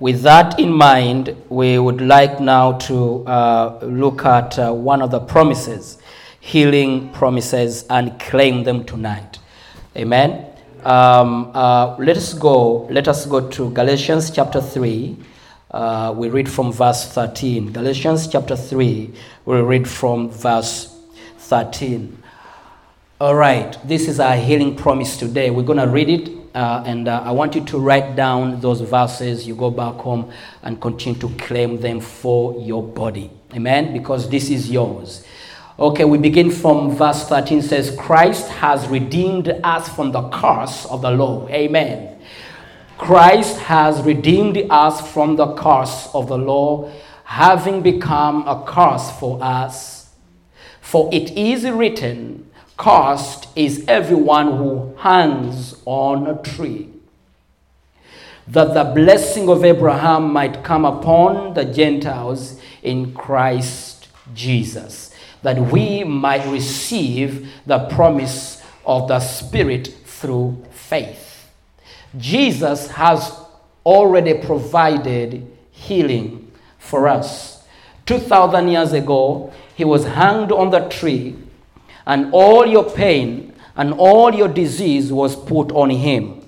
With that in mind, we would like now to uh, look at uh, one of the promises, healing promises, and claim them tonight. Amen. Um, uh, let us go. Let us go to Galatians chapter three. Uh, we read from verse thirteen. Galatians chapter three. We read from verse thirteen. All right. This is our healing promise today. We're going to read it uh, and uh, I want you to write down those verses. You go back home and continue to claim them for your body. Amen? Because this is yours. Okay, we begin from verse 13 says, Christ has redeemed us from the curse of the law. Amen. Christ has redeemed us from the curse of the law, having become a curse for us. For it is written, Cursed is everyone who hangs on a tree, that the blessing of Abraham might come upon the Gentiles in Christ Jesus, that we might receive the promise of the Spirit through faith. Jesus has already provided healing for us. 2,000 years ago, he was hanged on the tree, and all your pain and all your disease was put on him.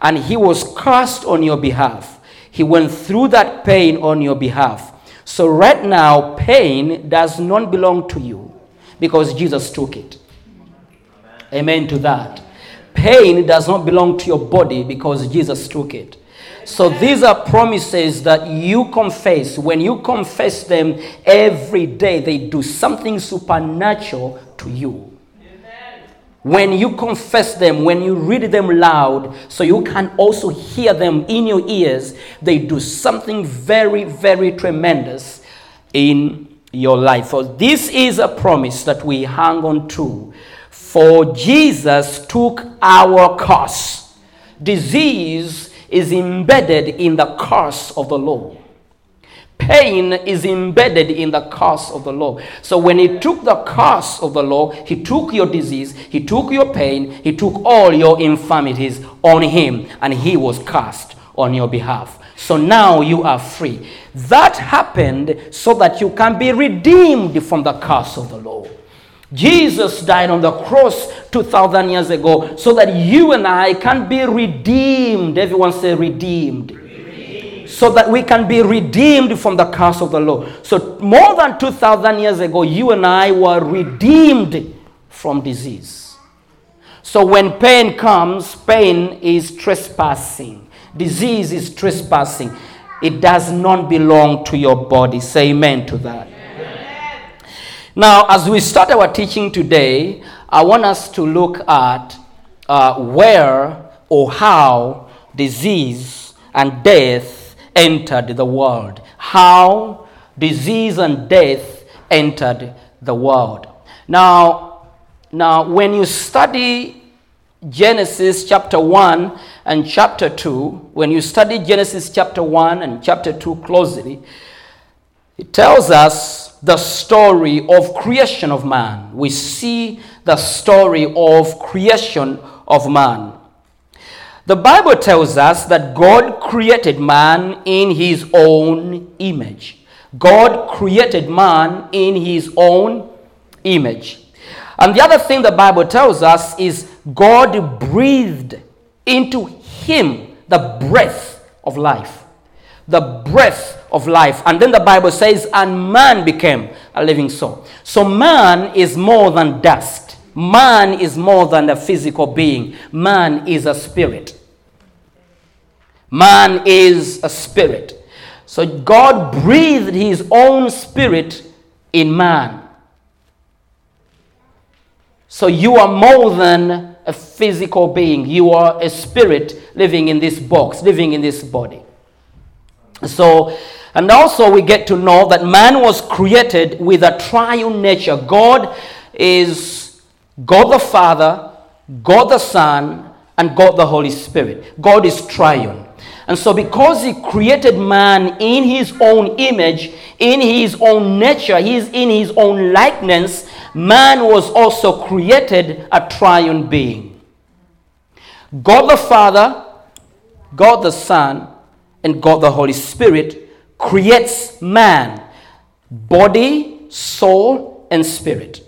And he was cursed on your behalf. He went through that pain on your behalf. So, right now, pain does not belong to you because Jesus took it. Amen to that. Pain does not belong to your body because Jesus took it. So these are promises that you confess. When you confess them every day, they do something supernatural to you. When you confess them, when you read them loud, so you can also hear them in your ears, they do something very, very tremendous in your life. For this is a promise that we hang on to. For Jesus took our curse. Disease is embedded in the curse of the law. Pain is embedded in the curse of the law. So when he took the curse of the law, he took your disease, he took your pain, he took all your infirmities on him, and he was cast on your behalf. So now you are free. That happened so that you can be redeemed from the curse of the law. Jesus died on the cross 2,000 years ago so that you and I can be redeemed. Everyone say redeemed. So that we can be redeemed from the curse of the law. So, more than 2,000 years ago, you and I were redeemed from disease. So, when pain comes, pain is trespassing, disease is trespassing. It does not belong to your body. Say amen to that. Now, as we start our teaching today, I want us to look at uh, where or how disease and death entered the world. How disease and death entered the world. Now, now when you study Genesis chapter 1 and chapter 2, when you study Genesis chapter 1 and chapter 2 closely, it tells us the story of creation of man. We see the story of creation of man. The Bible tells us that God created man in his own image. God created man in his own image. And the other thing the Bible tells us is God breathed into him the breath of life. The breath of life. And then the Bible says, and man became a living soul. So man is more than dust. Man is more than a physical being. Man is a spirit. Man is a spirit. So God breathed his own spirit in man. So you are more than a physical being. You are a spirit living in this box, living in this body. So and also, we get to know that man was created with a triune nature. God is God the Father, God the Son, and God the Holy Spirit. God is triune. And so, because He created man in His own image, in His own nature, He's in His own likeness, man was also created a triune being. God the Father, God the Son, and God the Holy Spirit creates man, body, soul, and spirit.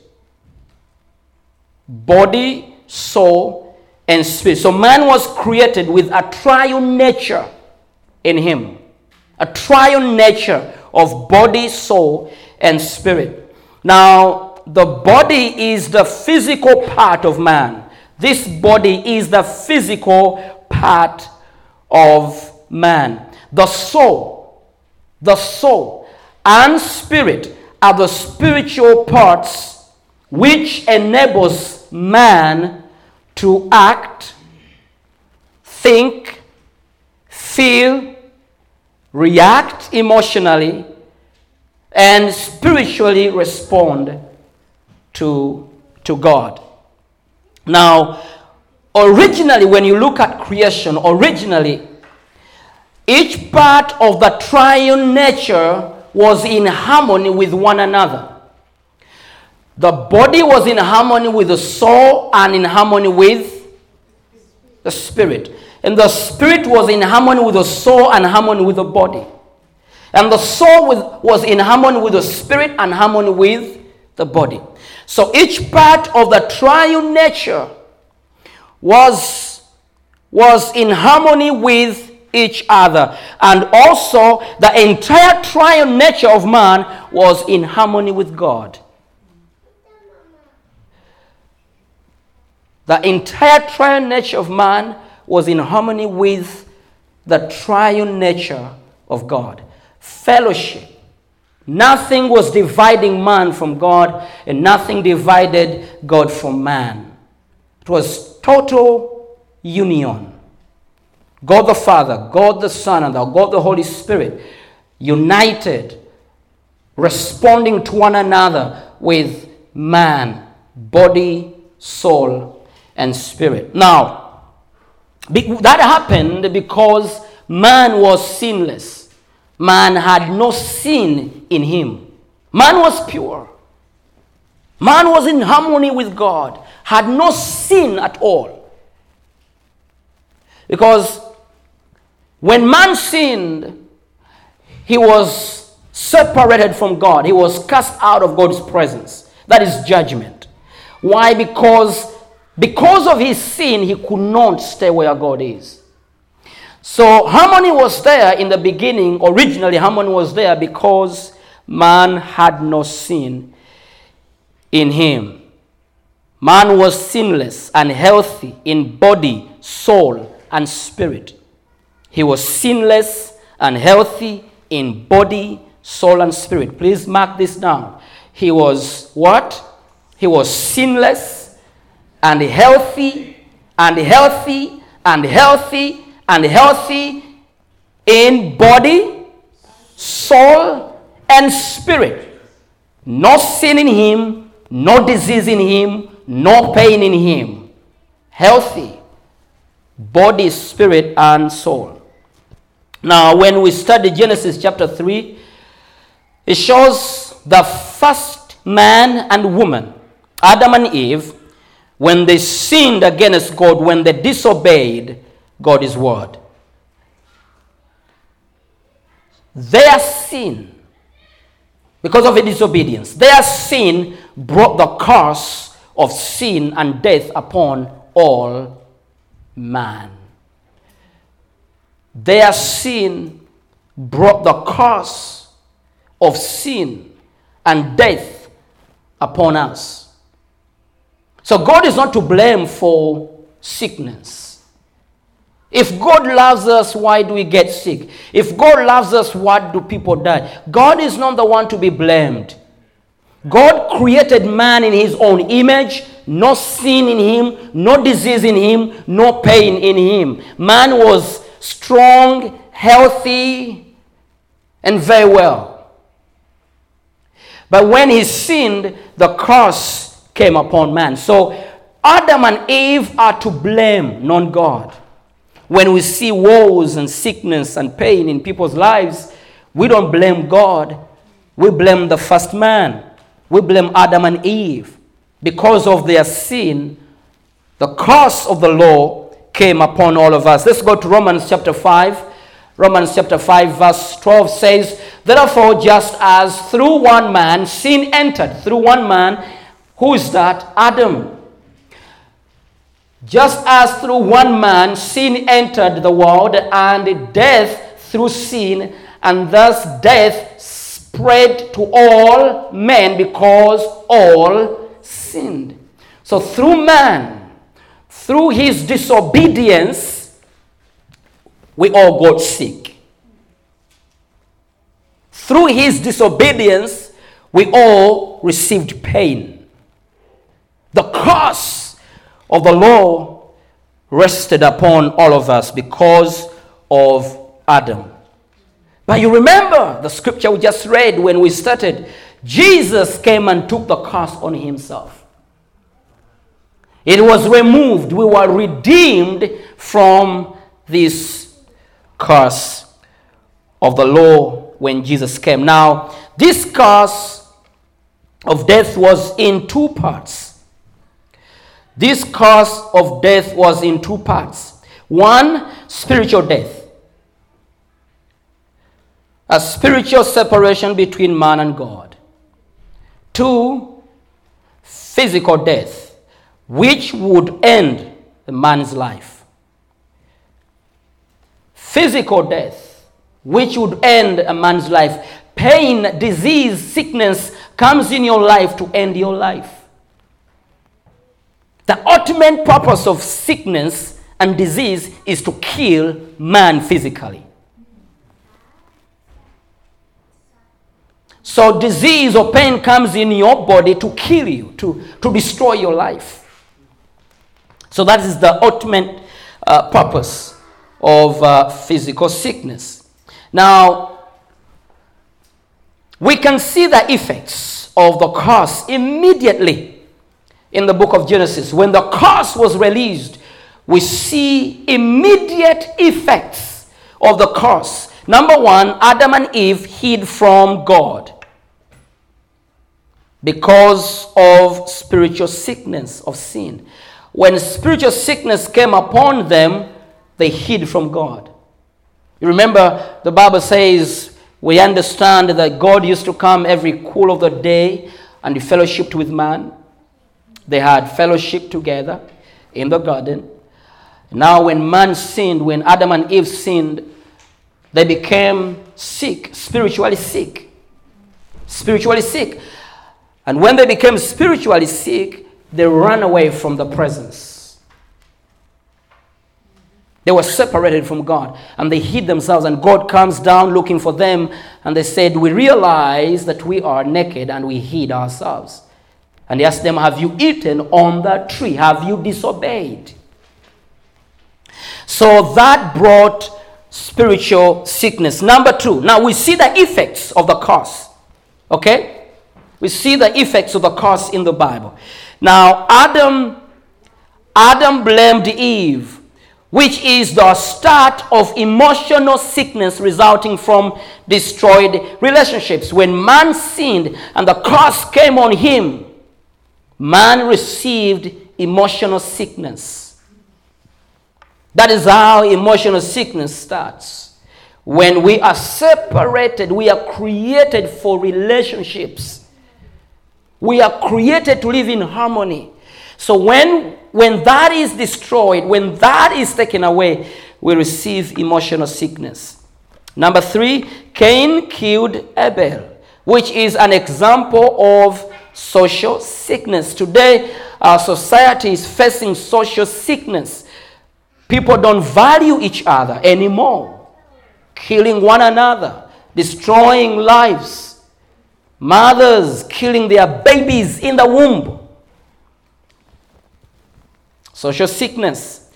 Body, soul, and spirit. So man was created with a triune nature in him. A triune nature of body, soul, and spirit. Now, the body is the physical part of man. This body is the physical part of man. The soul, the soul, and spirit are the spiritual parts which enables man to act, think, feel, react emotionally, and spiritually respond to, to God. Now, originally, when you look at creation, originally, each part of the triune nature was in harmony with one another. The body was in harmony with the soul and in harmony with the spirit. And the spirit was in harmony with the soul and harmony with the body. And the soul was, was in harmony with the spirit and harmony with the body. So each part of the triune nature was, was in harmony with each other. And also, the entire triune nature of man was in harmony with God. The entire triune nature of man was in harmony with the triune nature of God. Fellowship. Nothing was dividing man from God, and nothing divided God from man. It was total union. God the Father, God the Son, and God the Holy Spirit united, responding to one another with man, body, soul, and spirit. Now, that happened because man was sinless. Man had no sin in him. Man was pure. Man was in harmony with God, had no sin at all. Because when man sinned, he was separated from God. He was cast out of God's presence. That is judgment. Why? Because because of his sin, he could not stay where God is. So harmony was there in the beginning. Originally, harmony was there because man had no sin in him. Man was sinless and healthy in body, soul, and spirit. He was sinless and healthy in body, soul, and spirit. Please mark this down. He was what? He was sinless and healthy and healthy and healthy and healthy in body, soul, and spirit. No sin in him, no disease in him, no pain in him. Healthy body, spirit, and soul. Now, when we study Genesis chapter 3, it shows the first man and woman, Adam and Eve, when they sinned against God, when they disobeyed God's word. Their sin, because of a disobedience, their sin brought the curse of sin and death upon all man. Their sin brought the curse of sin and death upon us. So God is not to blame for sickness. If God loves us, why do we get sick? If God loves us, why do people die? God is not the one to be blamed. God created man in his own image, no sin in him, no disease in him, no pain in him. Man was strong, healthy, and very well. But when he sinned, the curse came upon man. So Adam and Eve are to blame, not God. When we see woes and sickness and pain in people's lives, we don't blame God. We blame the first man. We blame Adam and Eve. Because of their sin, the curse of the law came upon all of us. Let's go to Romans chapter 5. Romans chapter 5, verse 12 says, Therefore, just as through one man sin entered, through one man, who is that? Adam. Just as through one man sin entered the world, and death through sin, and thus death spread to all men because all sinned. So through man, through his disobedience, we all got sick. Through his disobedience, we all received pain. The curse of the law rested upon all of us because of Adam. But you remember the scripture we just read when we started. Jesus came and took the curse on himself. It was removed. We were redeemed from this curse of the law when Jesus came. Now, this curse of death was in two parts. This cause of death was in two parts. One, spiritual death. A spiritual separation between man and God. Two, physical death, which would end the man's life physical death, which would end a man's life. Pain, disease, sickness comes in your life to end your life. The ultimate purpose of sickness and disease is to kill man physically. So, disease or pain comes in your body to kill you, to, to destroy your life. So, that is the ultimate uh, purpose of uh, physical sickness. Now, we can see the effects of the curse immediately in the book of Genesis. When the curse was released, we see immediate effects of the curse. Number one, Adam and Eve hid from God because of spiritual sickness of sin. When spiritual sickness came upon them, they hid from God. You remember the Bible says we understand that God used to come every cool of the day and he fellowshiped with man. They had fellowship together in the garden. Now, when man sinned, when Adam and Eve sinned, they became sick, spiritually sick. Spiritually sick. And when they became spiritually sick, they ran away from the presence they were separated from God and they hid themselves, and God comes down looking for them. And they said, We realize that we are naked and we hid ourselves. And he asked them, Have you eaten on that tree? Have you disobeyed? So that brought spiritual sickness. Number two, now we see the effects of the curse. Okay? We see the effects of the curse in the Bible. Now, Adam, Adam blamed Eve which is the start of emotional sickness resulting from destroyed relationships. When man sinned and the curse came on him, man received emotional sickness. That is how emotional sickness starts. When we are separated, we are created for relationships. We are created to live in harmony. So when when that is destroyed, when that is taken away, we receive emotional sickness. Number three, Cain killed Abel, which is an example of social sickness. Today, our society is facing social sickness. People don't value each other anymore, killing one another, destroying lives, mothers killing their babies in the womb social sickness.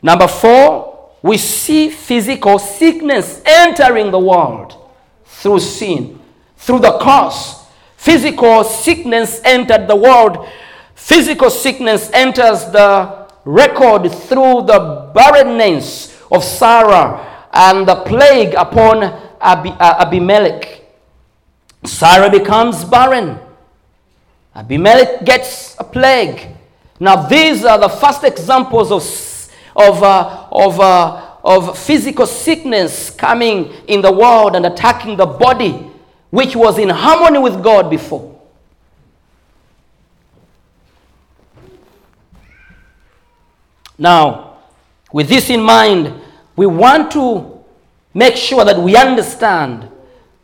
Number four, we see physical sickness entering the world through sin, through the curse. Physical sickness entered the world. Physical sickness enters the record through the barrenness of Sarah and the plague upon uh, Abimelech. Sarah becomes barren. Abimelech gets a plague. Now, these are the first examples of, of, uh, of, uh, of physical sickness coming in the world and attacking the body, which was in harmony with God before. Now, with this in mind, we want to make sure that we understand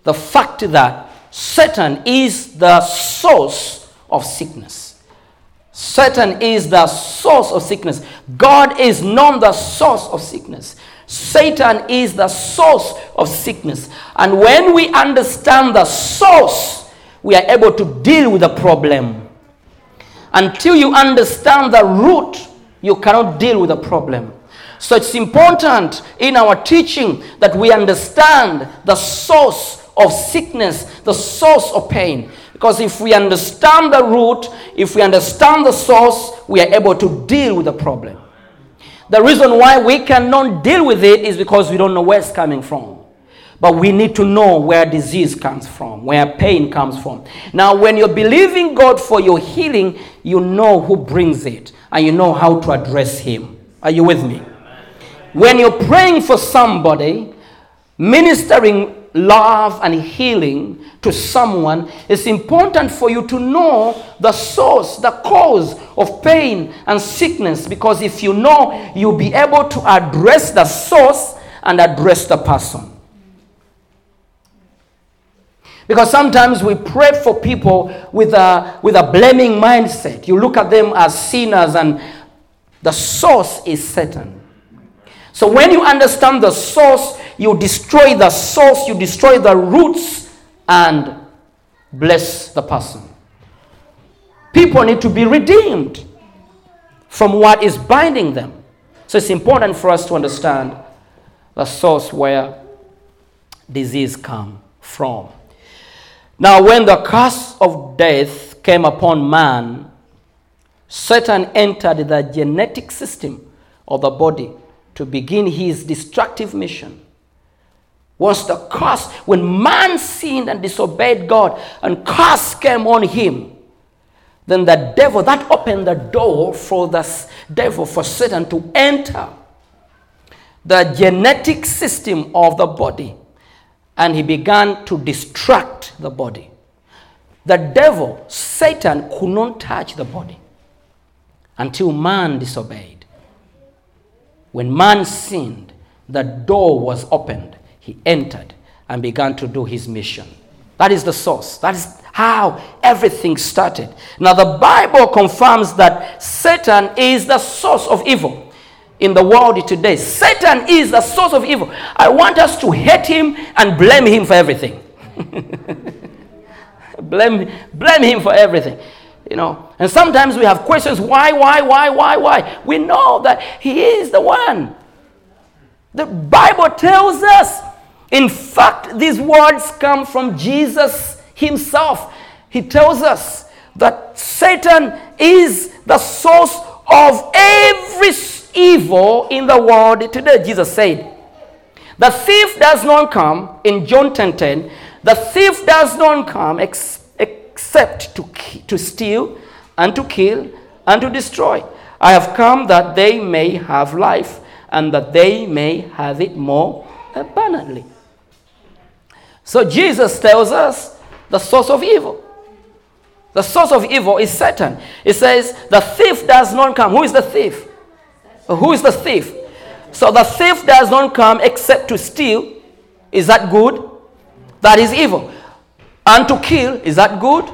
the fact that Satan is the source of sickness. Satan is the source of sickness. God is not the source of sickness. Satan is the source of sickness. And when we understand the source, we are able to deal with the problem. Until you understand the root, you cannot deal with the problem. So it's important in our teaching that we understand the source of sickness, the source of pain. Because if we understand the root, if we understand the source, we are able to deal with the problem. The reason why we cannot deal with it is because we don't know where it's coming from. But we need to know where disease comes from, where pain comes from. Now, when you're believing God for your healing, you know who brings it and you know how to address Him. Are you with me? When you're praying for somebody, ministering love and healing to someone, it's important for you to know the source, the cause of pain and sickness. Because if you know, you'll be able to address the source and address the person. Because sometimes we pray for people with a, with a blaming mindset. You look at them as sinners, and the source is Satan. So when you understand the source, you destroy the source, you destroy the roots, and bless the person. People need to be redeemed from what is binding them. So it's important for us to understand the source where disease come from. Now, when the curse of death came upon man, Satan entered the genetic system of the body to begin his destructive mission. Was the curse when man sinned and disobeyed God and curse came on him, then the devil that opened the door for the devil for Satan to enter the genetic system of the body and he began to distract the body. The devil, Satan, could not touch the body until man disobeyed. When man sinned, the door was opened. He entered and began to do his mission. That is the source. That is how everything started. Now, the Bible confirms that Satan is the source of evil in the world today. Satan is the source of evil. I want us to hate him and blame him for everything. blame, blame him for everything. You know, and sometimes we have questions why, why, why, why, why? We know that He is the one. The Bible tells us. In fact, these words come from Jesus Himself. He tells us that Satan is the source of every evil in the world today. Jesus said, The thief does not come, in John 10 10, the thief does not come except except to, to steal and to kill and to destroy. I have come that they may have life and that they may have it more abundantly. So Jesus tells us the source of evil. The source of evil is Satan. It says the thief does not come. Who is the thief? Who is the thief? So the thief does not come except to steal. Is that good? That is evil. And to kill, is that good?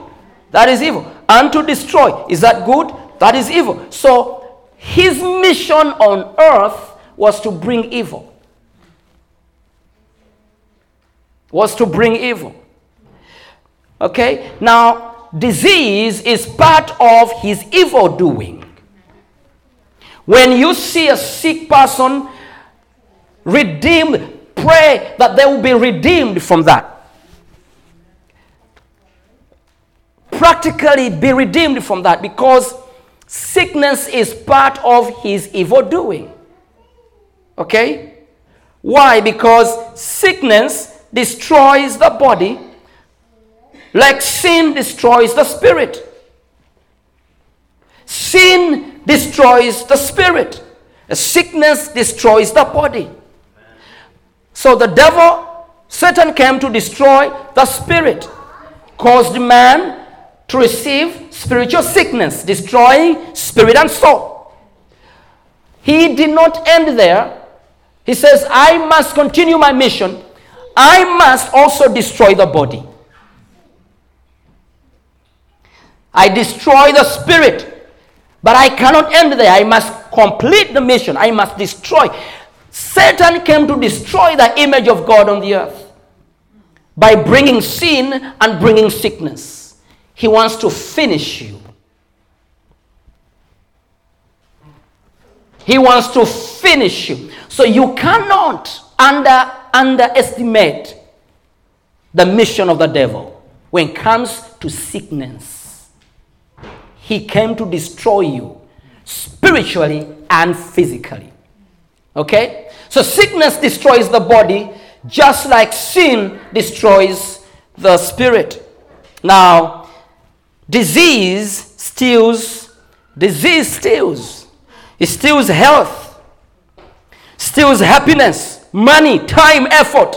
That is evil. And to destroy, is that good? That is evil. So his mission on earth was to bring evil. Was to bring evil. Okay? Now, disease is part of his evil doing. When you see a sick person, redeem, pray that they will be redeemed from that. Practically be redeemed from that because sickness is part of his evil doing. Okay? Why? Because sickness destroys the body like sin destroys the spirit. Sin destroys the spirit. Sickness destroys the body. So the devil, Satan came to destroy the spirit, caused man to receive spiritual sickness, destroying spirit and soul. He did not end there. He says, I must continue my mission. I must also destroy the body. I destroy the spirit, but I cannot end there. I must complete the mission. I must destroy. Satan came to destroy the image of God on the earth by bringing sin and bringing sickness. He wants to finish you. He wants to finish you. So you cannot under, underestimate the mission of the devil when it comes to sickness. He came to destroy you spiritually and physically. Okay? So sickness destroys the body just like sin destroys the spirit. Now, disease steals, disease steals. It steals health, steals happiness, money, time, effort.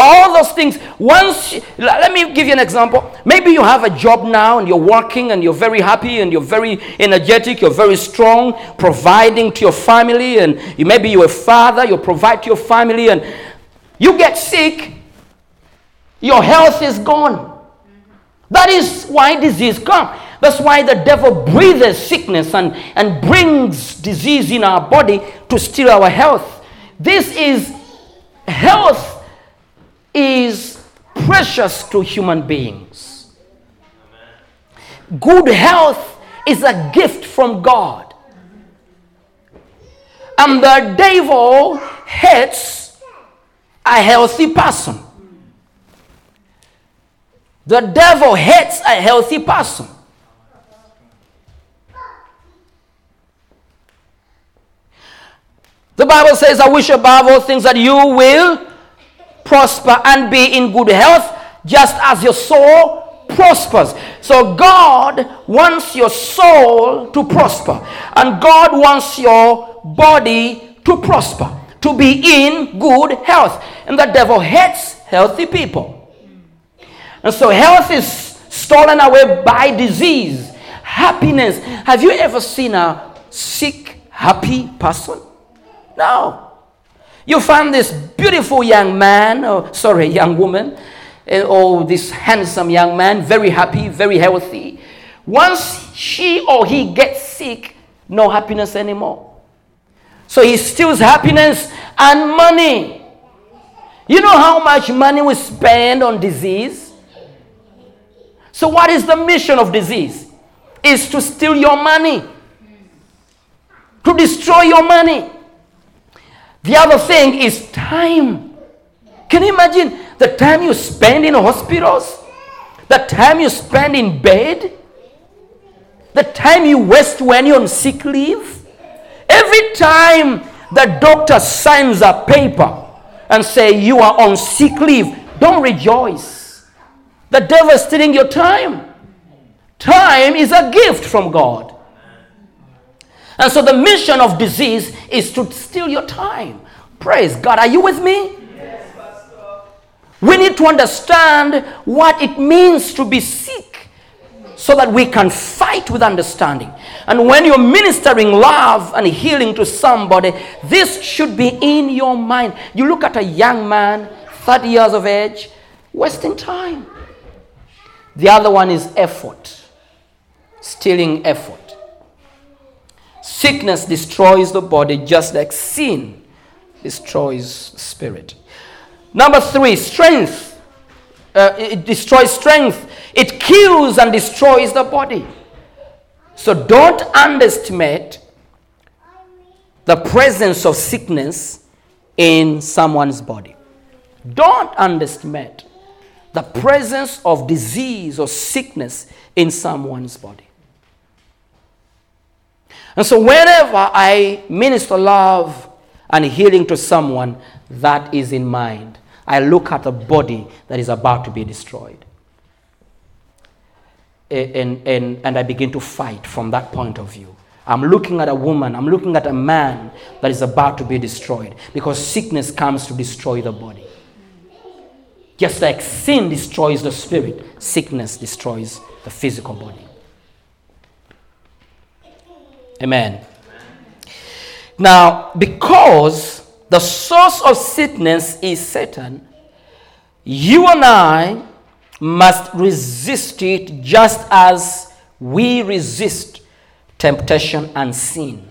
All those things. Once, let me give you an example. Maybe you have a job now and you're working and you're very happy and you're very energetic, you're very strong, providing to your family, and you, maybe you're a father, you provide to your family, and you get sick, your health is gone. That is why disease comes. That's why the devil breathes sickness and, and brings disease in our body to steal our health. This is health is precious to human beings. Good health is a gift from God. And the devil hates a healthy person. The devil hates a healthy person. The Bible says, I wish above all things that you will prosper and be in good health, just as your soul prospers. So God wants your soul to prosper, and God wants your body to prosper, to be in good health. And the devil hates healthy people. And so health is stolen away by disease. Happiness. Have you ever seen a sick, happy person? No. You find this beautiful young man, or sorry, young woman, eh, or this handsome young man, very happy, very healthy. Once she or he gets sick, no happiness anymore. So he steals happiness and money. You know how much money we spend on disease? So, what is the mission of disease? Is to steal your money, to destroy your money. The other thing is time. Can you imagine the time you spend in hospitals? The time you spend in bed? The time you waste when you're on sick leave? Every time the doctor signs a paper and say you are on sick leave, don't rejoice. The devil is stealing your time. Time is a gift from God. And so the mission of disease is to steal your time. Praise God. Are you with me? Yes, we need to understand what it means to be sick so that we can fight with understanding. And when you're ministering love and healing to somebody, this should be in your mind. You look at a young man, 30 years of age, wasting time. The other one is effort, stealing effort. Sickness destroys the body just like sin destroys spirit. Number three, strength. Uh, it destroys strength. It kills and destroys the body. So don't underestimate the presence of sickness in someone's body. Don't underestimate the presence of disease or sickness in someone's body. And so, whenever I minister love and healing to someone, that is in mind. I look at a body that is about to be destroyed. And, and, and I begin to fight from that point of view. I'm looking at a woman, I'm looking at a man that is about to be destroyed because sickness comes to destroy the body. Just like sin destroys the spirit, sickness destroys the physical body. Amen. Now, because the source of sickness is Satan, you and I must resist it just as we resist temptation and sin.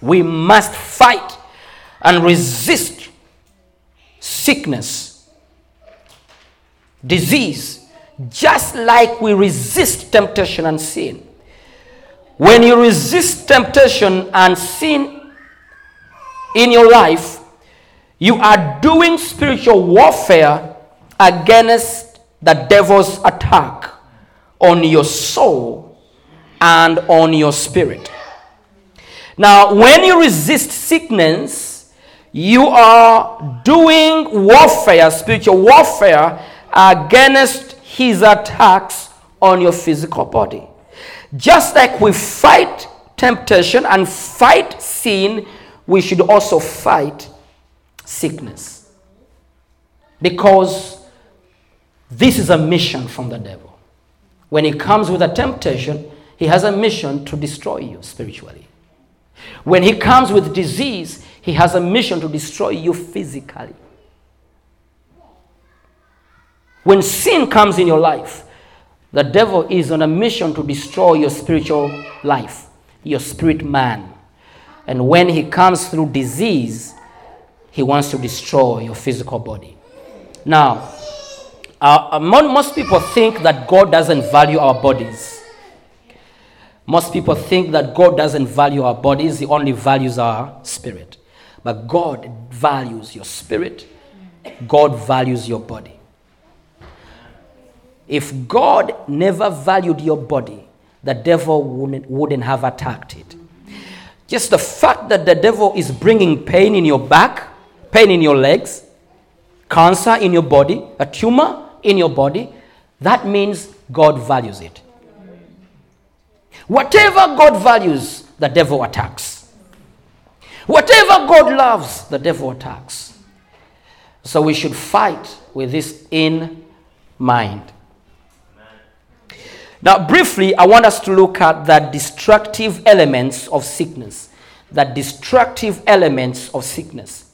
We must fight and resist sickness, disease, just like we resist temptation and sin. When you resist temptation and sin in your life, you are doing spiritual warfare against the devil's attack on your soul and on your spirit. Now, when you resist sickness, you are doing warfare, spiritual warfare, against his attacks on your physical body. Just like we fight temptation and fight sin, we should also fight sickness. Because this is a mission from the devil. When he comes with a temptation, he has a mission to destroy you spiritually. When he comes with disease, he has a mission to destroy you physically. When sin comes in your life, the devil is on a mission to destroy your spiritual life, your spirit man. And when he comes through disease, he wants to destroy your physical body. Now, uh, uh most people think that God doesn't value our bodies. Most people think that God doesn't value our bodies, He only values our spirit. But God values your spirit, God values your body. If God never valued your body, the devil wouldn't, wouldn't have attacked it. Just the fact that the devil is bringing pain in your back, pain in your legs, cancer in your body, a tumor in your body, that means God values it. Whatever God values, the devil attacks. Whatever God loves, the devil attacks. So we should fight with this in mind. Now, briefly, I want us to look at the destructive elements of sickness. The destructive elements of sickness.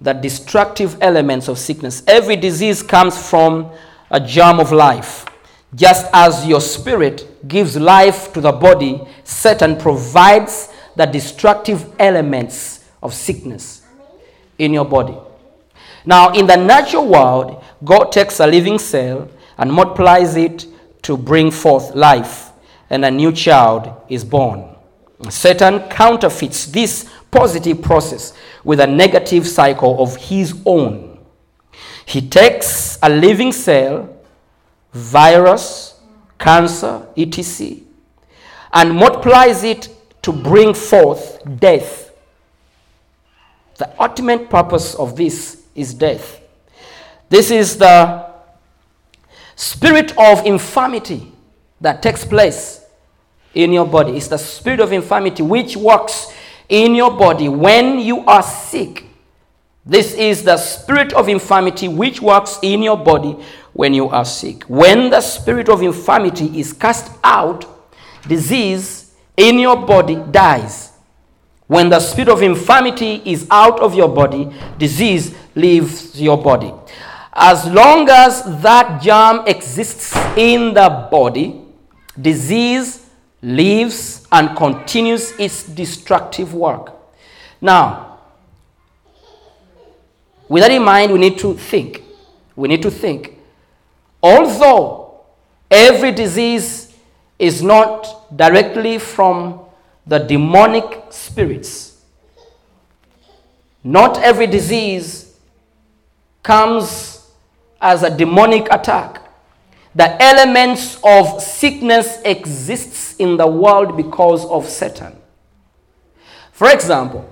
The destructive elements of sickness. Every disease comes from a germ of life. Just as your spirit gives life to the body, Satan provides the destructive elements of sickness in your body. Now, in the natural world, God takes a living cell and multiplies it to bring forth life, and a new child is born. Satan counterfeits this positive process with a negative cycle of his own. He takes a living cell, virus, cancer, etc., and multiplies it to bring forth death. The ultimate purpose of this is death. This is the spirit of infirmity that takes place in your body. It's the spirit of infirmity which works in your body when you are sick. This is the spirit of infirmity which works in your body when you are sick. When the spirit of infirmity is cast out, disease in your body dies. When the spirit of infirmity is out of your body, disease leaves your body. As long as that germ exists in the body, disease lives and continues its destructive work. Now, with that in mind, we need to think. We need to think. Although every disease is not directly from the demonic spirits, not every disease comes as a demonic attack. The elements of sickness exists in the world because of Satan. For example,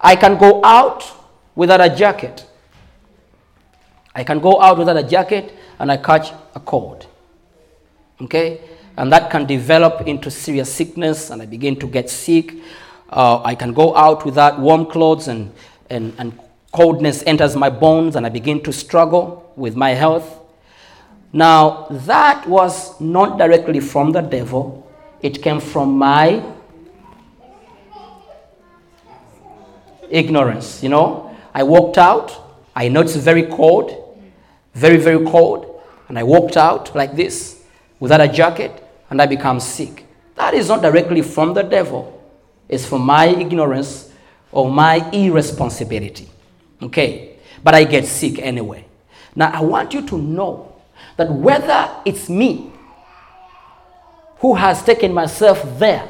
I can go out without a jacket. I can go out without a jacket and I catch a cold. Okay? and that can develop into serious sickness, and I begin to get sick. Uh, I can go out without warm clothes, and, and, and coldness enters my bones, and I begin to struggle with my health. Now, that was not directly from the devil, it came from my ignorance. You know, I walked out, I know it's very cold, very, very cold, and I walked out like this without a jacket, and I become sick. That is not directly from the devil, it's from my ignorance or my irresponsibility. Okay, but I get sick anyway. Now, I want you to know that whether it's me who has taken myself there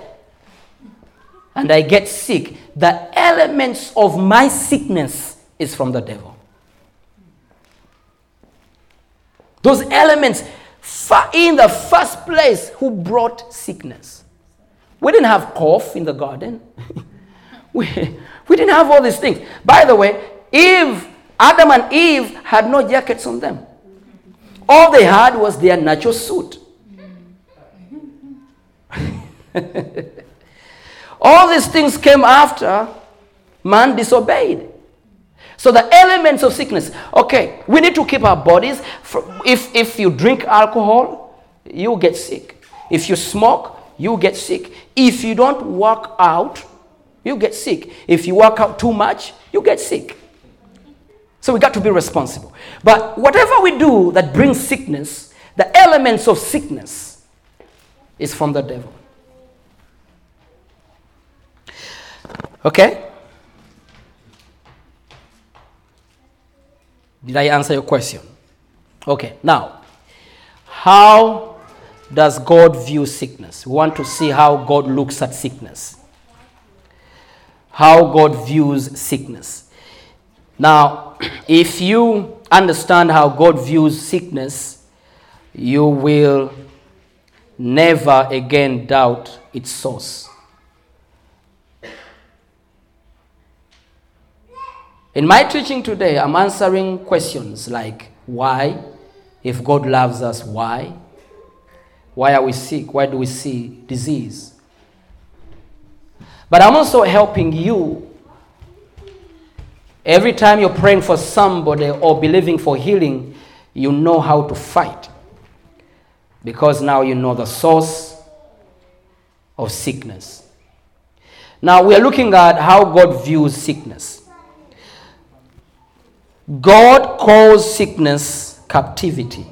and I get sick, the elements of my sickness is from the devil. Those elements, in the first place, who brought sickness? We didn't have cough in the garden. we, we didn't have all these things. By the way, Eve, Adam and Eve had no jackets on them. All they had was their natural suit. All these things came after man disobeyed. So the elements of sickness. Okay, we need to keep our bodies. If, if you drink alcohol, you get sick. If you smoke, you get sick. If you don't work out, you get sick. If you work out too much, you get sick. So we got to be responsible. But whatever we do that brings sickness, the elements of sickness is from the devil. Okay? Did I answer your question? Okay, now, how does God view sickness? We want to see how God looks at sickness. How God views sickness. Now, if you understand how God views sickness, you will never again doubt its source. In my teaching today, I'm answering questions like why? If God loves us, why? Why are we sick? Why do we see disease? But I'm also helping you Every time you're praying for somebody or believing for healing, you know how to fight. Because now you know the source of sickness. Now we are looking at how God views sickness. God calls sickness captivity.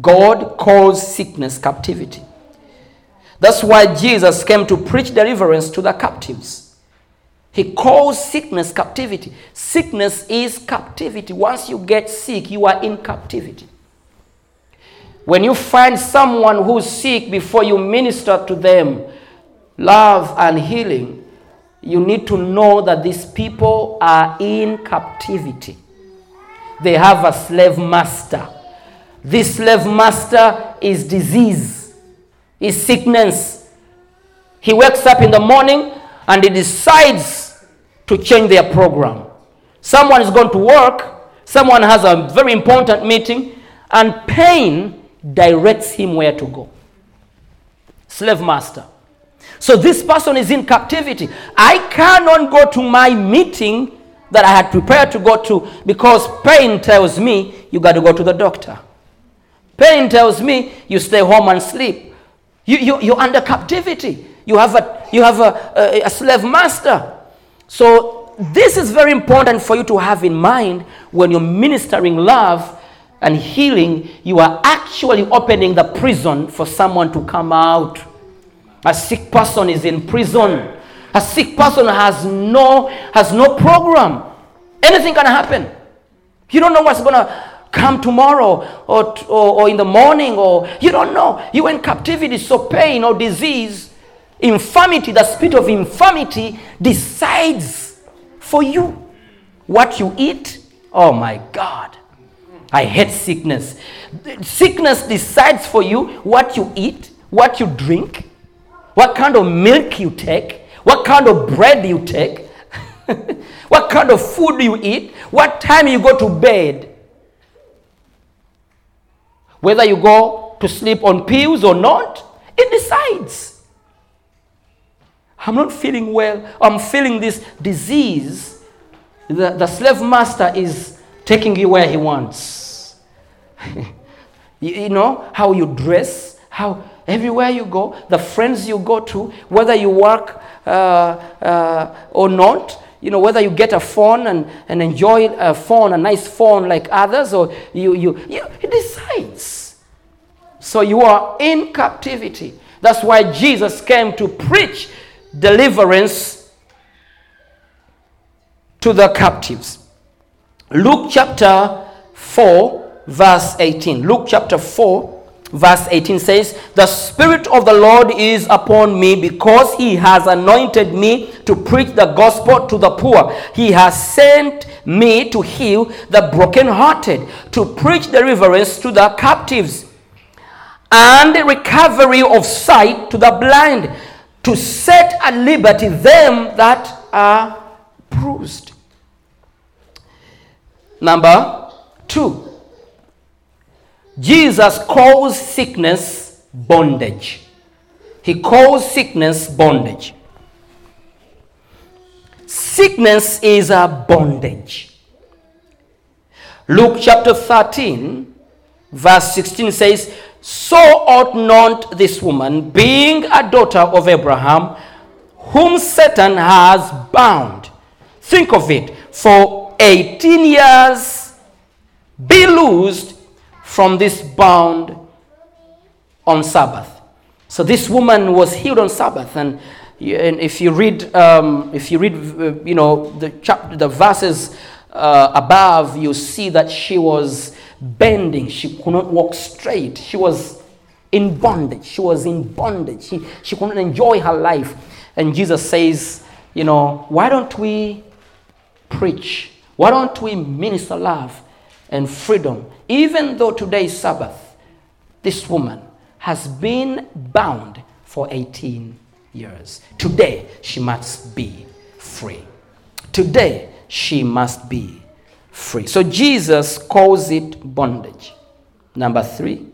God calls sickness captivity. That's why Jesus came to preach deliverance to the captives. He calls sickness captivity. Sickness is captivity. Once you get sick, you are in captivity. When you find someone who's sick before you minister to them love and healing, you need to know that these people are in captivity. They have a slave master. This slave master is disease, is sickness. He wakes up in the morning and he decides to change their program. Someone is going to work, someone has a very important meeting, and pain directs him where to go. Slave master. So this person is in captivity. I cannot go to my meeting that I had prepared to go to because pain tells me you got to go to the doctor. Pain tells me you stay home and sleep. You, you, you're under captivity. You have, a, you have a, a, a slave master. So, this is very important for you to have in mind when you're ministering love and healing. You are actually opening the prison for someone to come out. A sick person is in prison. A sick person has no has no program. Anything can happen. You don't know what's gonna come tomorrow or, or, or in the morning or you don't know. You're in captivity, so pain or disease Infirmity, the spirit of infirmity decides for you what you eat. Oh my God. I hate sickness. Sickness decides for you what you eat, what you drink, what kind of milk you take, what kind of bread you take, what kind of food you eat, what time you go to bed. Whether you go to sleep on pills or not. It decides. I'm not feeling well. I'm feeling this disease. The, the slave master is taking you where he wants. you, you know how you dress, how everywhere you go, the friends you go to, whether you work uh, uh, or not, you know, whether you get a phone and, and enjoy a phone, a nice phone like others, or you, you, you, decides. So you are in captivity. That's why Jesus came to preach deliverance to the captives. Luke chapter 4, verse 18. Luke chapter 4, verse 18 says, The Spirit of the Lord is upon me because he has anointed me to preach the gospel to the poor. He has sent me to heal the brokenhearted, to preach deliverance to the captives, and recovery of sight to the blind, to set at liberty them that are bruised. Number two, Jesus calls sickness bondage. He calls sickness bondage. Sickness is a bondage. Luke chapter 13, verse 16 says, So ought not this woman, being a daughter of Abraham, whom Satan has bound. Think of it, for 18 years be loosed from this bound on Sabbath. So this woman was healed on Sabbath, and, and if you read, um, if you read, uh, you know, the chapter, the verses uh, above, you see that she was bending. She could not walk straight. She was in bondage. She was in bondage. She, she couldn't enjoy her life. And Jesus says, you know, why don't we preach? Why don't we minister love and freedom even though today is Sabbath, this woman has been bound for 18 years. Today, she must be free. Today, she must be free. So Jesus calls it bondage. Number three,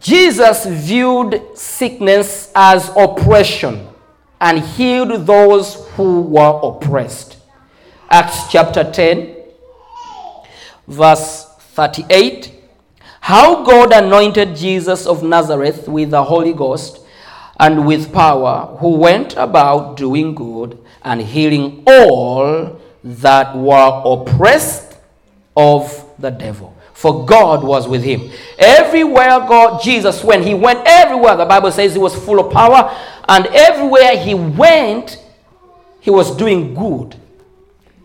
Jesus viewed sickness as oppression and healed those who were oppressed. Acts chapter 10, verse 38 how God anointed Jesus of Nazareth with the Holy Ghost and with power, who went about doing good and healing all that were oppressed of the devil. For God was with him. Everywhere God, Jesus went, he went everywhere. The Bible says he was full of power, and everywhere he went, he was doing good.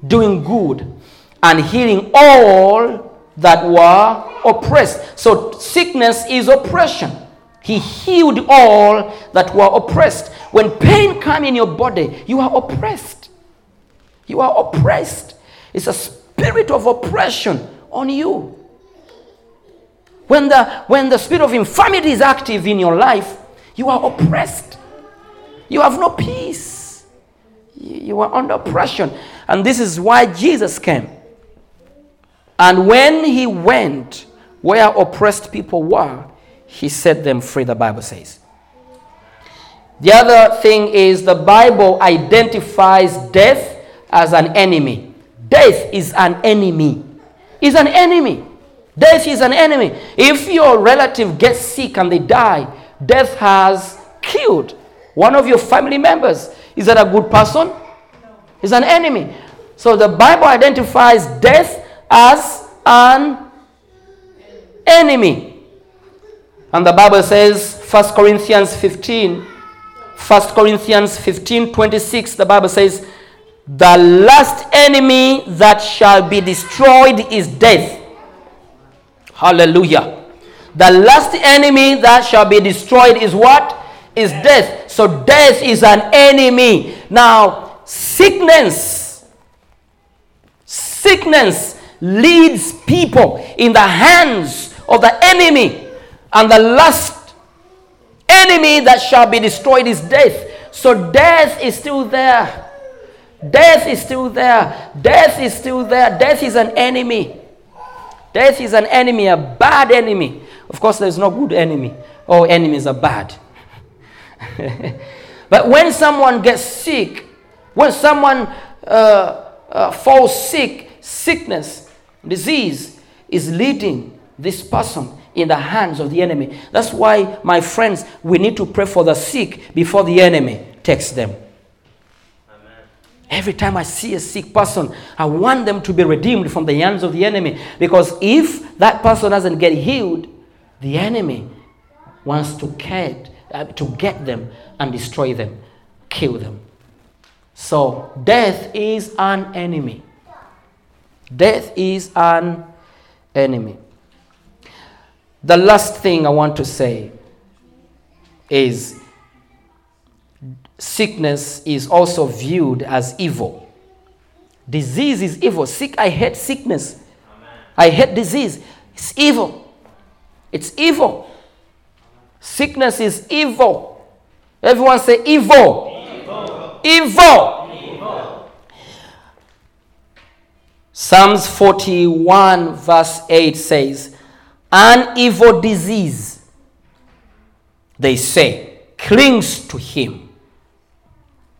Doing good and healing all that were oppressed. So sickness is oppression. He healed all that were oppressed. When pain comes in your body, you are oppressed. You are oppressed. It's a spirit of oppression on you. When the, when the spirit of infirmity is active in your life, you are oppressed. You have no peace. You are under oppression. And this is why Jesus came. And when he went where oppressed people were, he set them free, the Bible says. The other thing is the Bible identifies death as an enemy. Death is an enemy. Is an enemy. Death is an enemy. If your relative gets sick and they die, death has killed one of your family members. Is that a good person? Is an enemy. So the Bible identifies death as an enemy. And the Bible says, 1 Corinthians 15, 1 Corinthians 15 26, the Bible says, The last enemy that shall be destroyed is death. Hallelujah. The last enemy that shall be destroyed is what? Is death. So death is an enemy. Now, sickness, sickness leads people in the hands of the enemy. And the last enemy that shall be destroyed is death. So death is still there. Death is still there. Death is still there. Death is an enemy. Death is an enemy, a bad enemy. Of course, there's no good enemy. All enemies are bad. but when someone gets sick, when someone uh, uh, falls sick, sickness, disease is leading this person in the hands of the enemy. That's why, my friends, we need to pray for the sick before the enemy takes them. Every time I see a sick person, I want them to be redeemed from the hands of the enemy. Because if that person doesn't get healed, the enemy wants to get, uh, to get them and destroy them, kill them. So, death is an enemy. Death is an enemy. The last thing I want to say is sickness is also viewed as evil. Disease is evil. Sick, I hate sickness. Amen. I hate disease. It's evil. It's evil. Sickness is evil. Everyone say evil. Evil. evil. evil. Psalms 41, verse 8 says, An evil disease, they say, clings to him.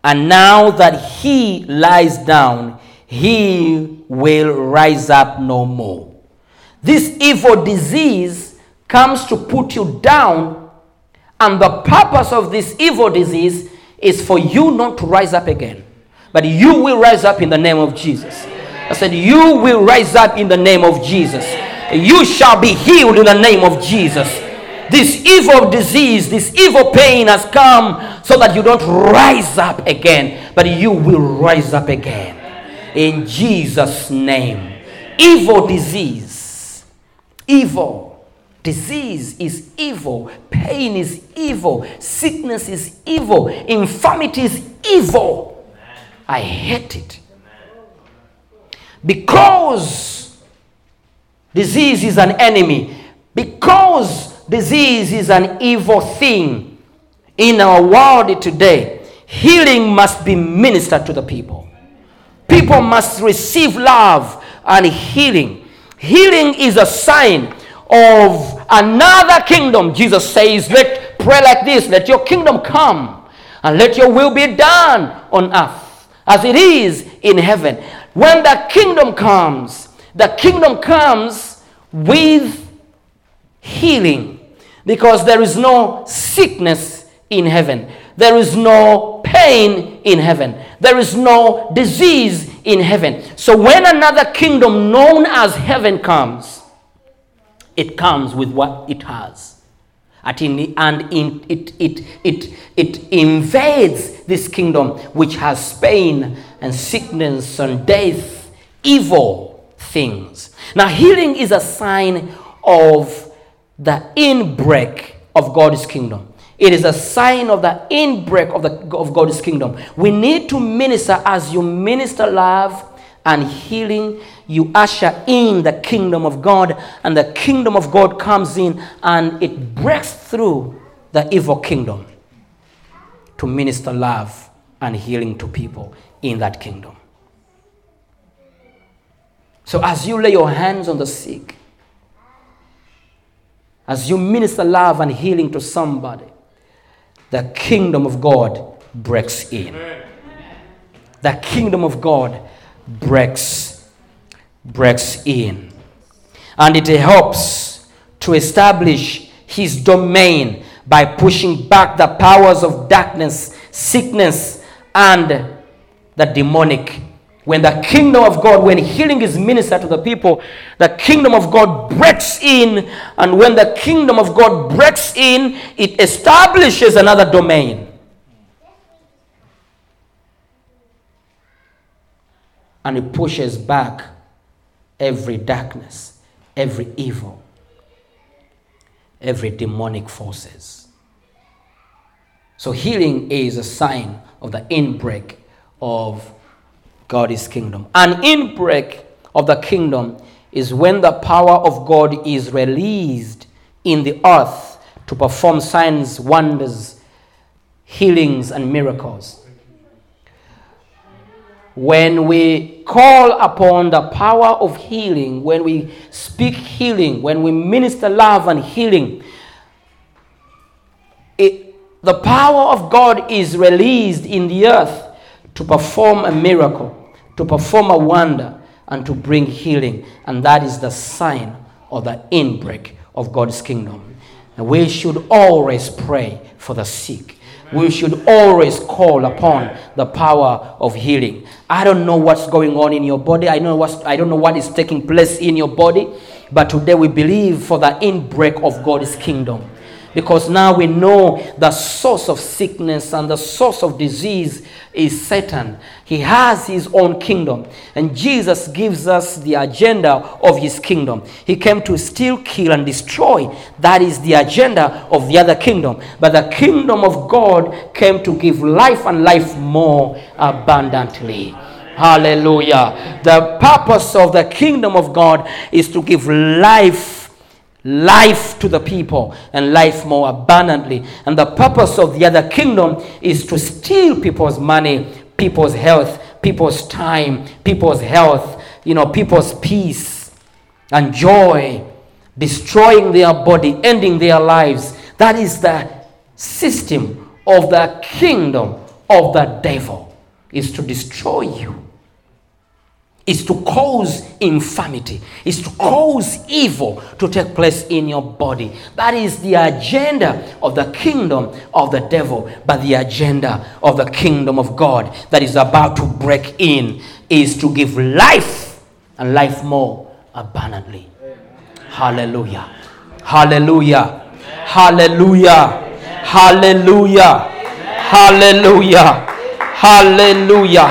And now that he lies down, he will rise up no more. This evil disease comes to put you down and the purpose of this evil disease is for you not to rise up again, but you will rise up in the name of Jesus. I said, You will rise up in the name of Jesus. You shall be healed in the name of Jesus. This evil disease, this evil pain has come so that you don't rise up again, but you will rise up again. In Jesus' name. Evil disease, evil Disease is evil. Pain is evil. Sickness is evil. Infirmity is evil. I hate it. Because disease is an enemy. Because disease is an evil thing in our world today, healing must be ministered to the people. People must receive love and healing. Healing is a sign of another kingdom. Jesus says, Let pray like this, let your kingdom come, and let your will be done on earth as it is in heaven. When the kingdom comes, the kingdom comes with healing because there is no sickness in heaven. There is no pain in heaven. There is no disease in heaven. So when another kingdom known as heaven comes, it comes with what it has. and in, it, it, it, it invades this kingdom which has pain and sickness and death, evil things. Now, healing is a sign of the inbreak of God's kingdom. It is a sign of the inbreak of, the, of God's kingdom. We need to minister as you minister love and healing, you usher in the kingdom of God, and the kingdom of God comes in and it breaks through the evil kingdom to minister love and healing to people in that kingdom. So, as you lay your hands on the sick, as you minister love and healing to somebody, the kingdom of God breaks in. The kingdom of God breaks breaks in and it helps to establish his domain by pushing back the powers of darkness sickness and the demonic when the kingdom of god when healing is ministered to the people the kingdom of god breaks in and when the kingdom of god breaks in it establishes another domain and it pushes back every darkness, every evil, every demonic forces. So healing is a sign of the inbreak of God's kingdom. An inbreak of the kingdom is when the power of God is released in the earth to perform signs, wonders, healings, and miracles. When we call upon the power of healing, when we speak healing, when we minister love and healing, it, the power of God is released in the earth to perform a miracle, to perform a wonder, and to bring healing. And that is the sign or the inbreak of God's kingdom. And we should always pray for the sick. We should always call upon the power of healing. I don't know what's going on in your body. I know what's, I don't know what is taking place in your body. But today we believe for the inbreak of God's kingdom because now we know the source of sickness and the source of disease is Satan. He has his own kingdom, and Jesus gives us the agenda of his kingdom. He came to steal, kill, and destroy. That is the agenda of the other kingdom. But the kingdom of God came to give life and life more abundantly. Hallelujah. The purpose of the kingdom of God is to give life life to the people and life more abundantly. And the purpose of the other kingdom is to steal people's money, people's health, people's time, people's health, you know, people's peace and joy, destroying their body, ending their lives. That is the system of the kingdom of the devil is to destroy you is to cause infirmity, is to cause evil to take place in your body. That is the agenda of the kingdom of the devil, but the agenda of the kingdom of God that is about to break in is to give life and life more abundantly. Hallelujah. Hallelujah. Hallelujah. Hallelujah. Hallelujah. Hallelujah.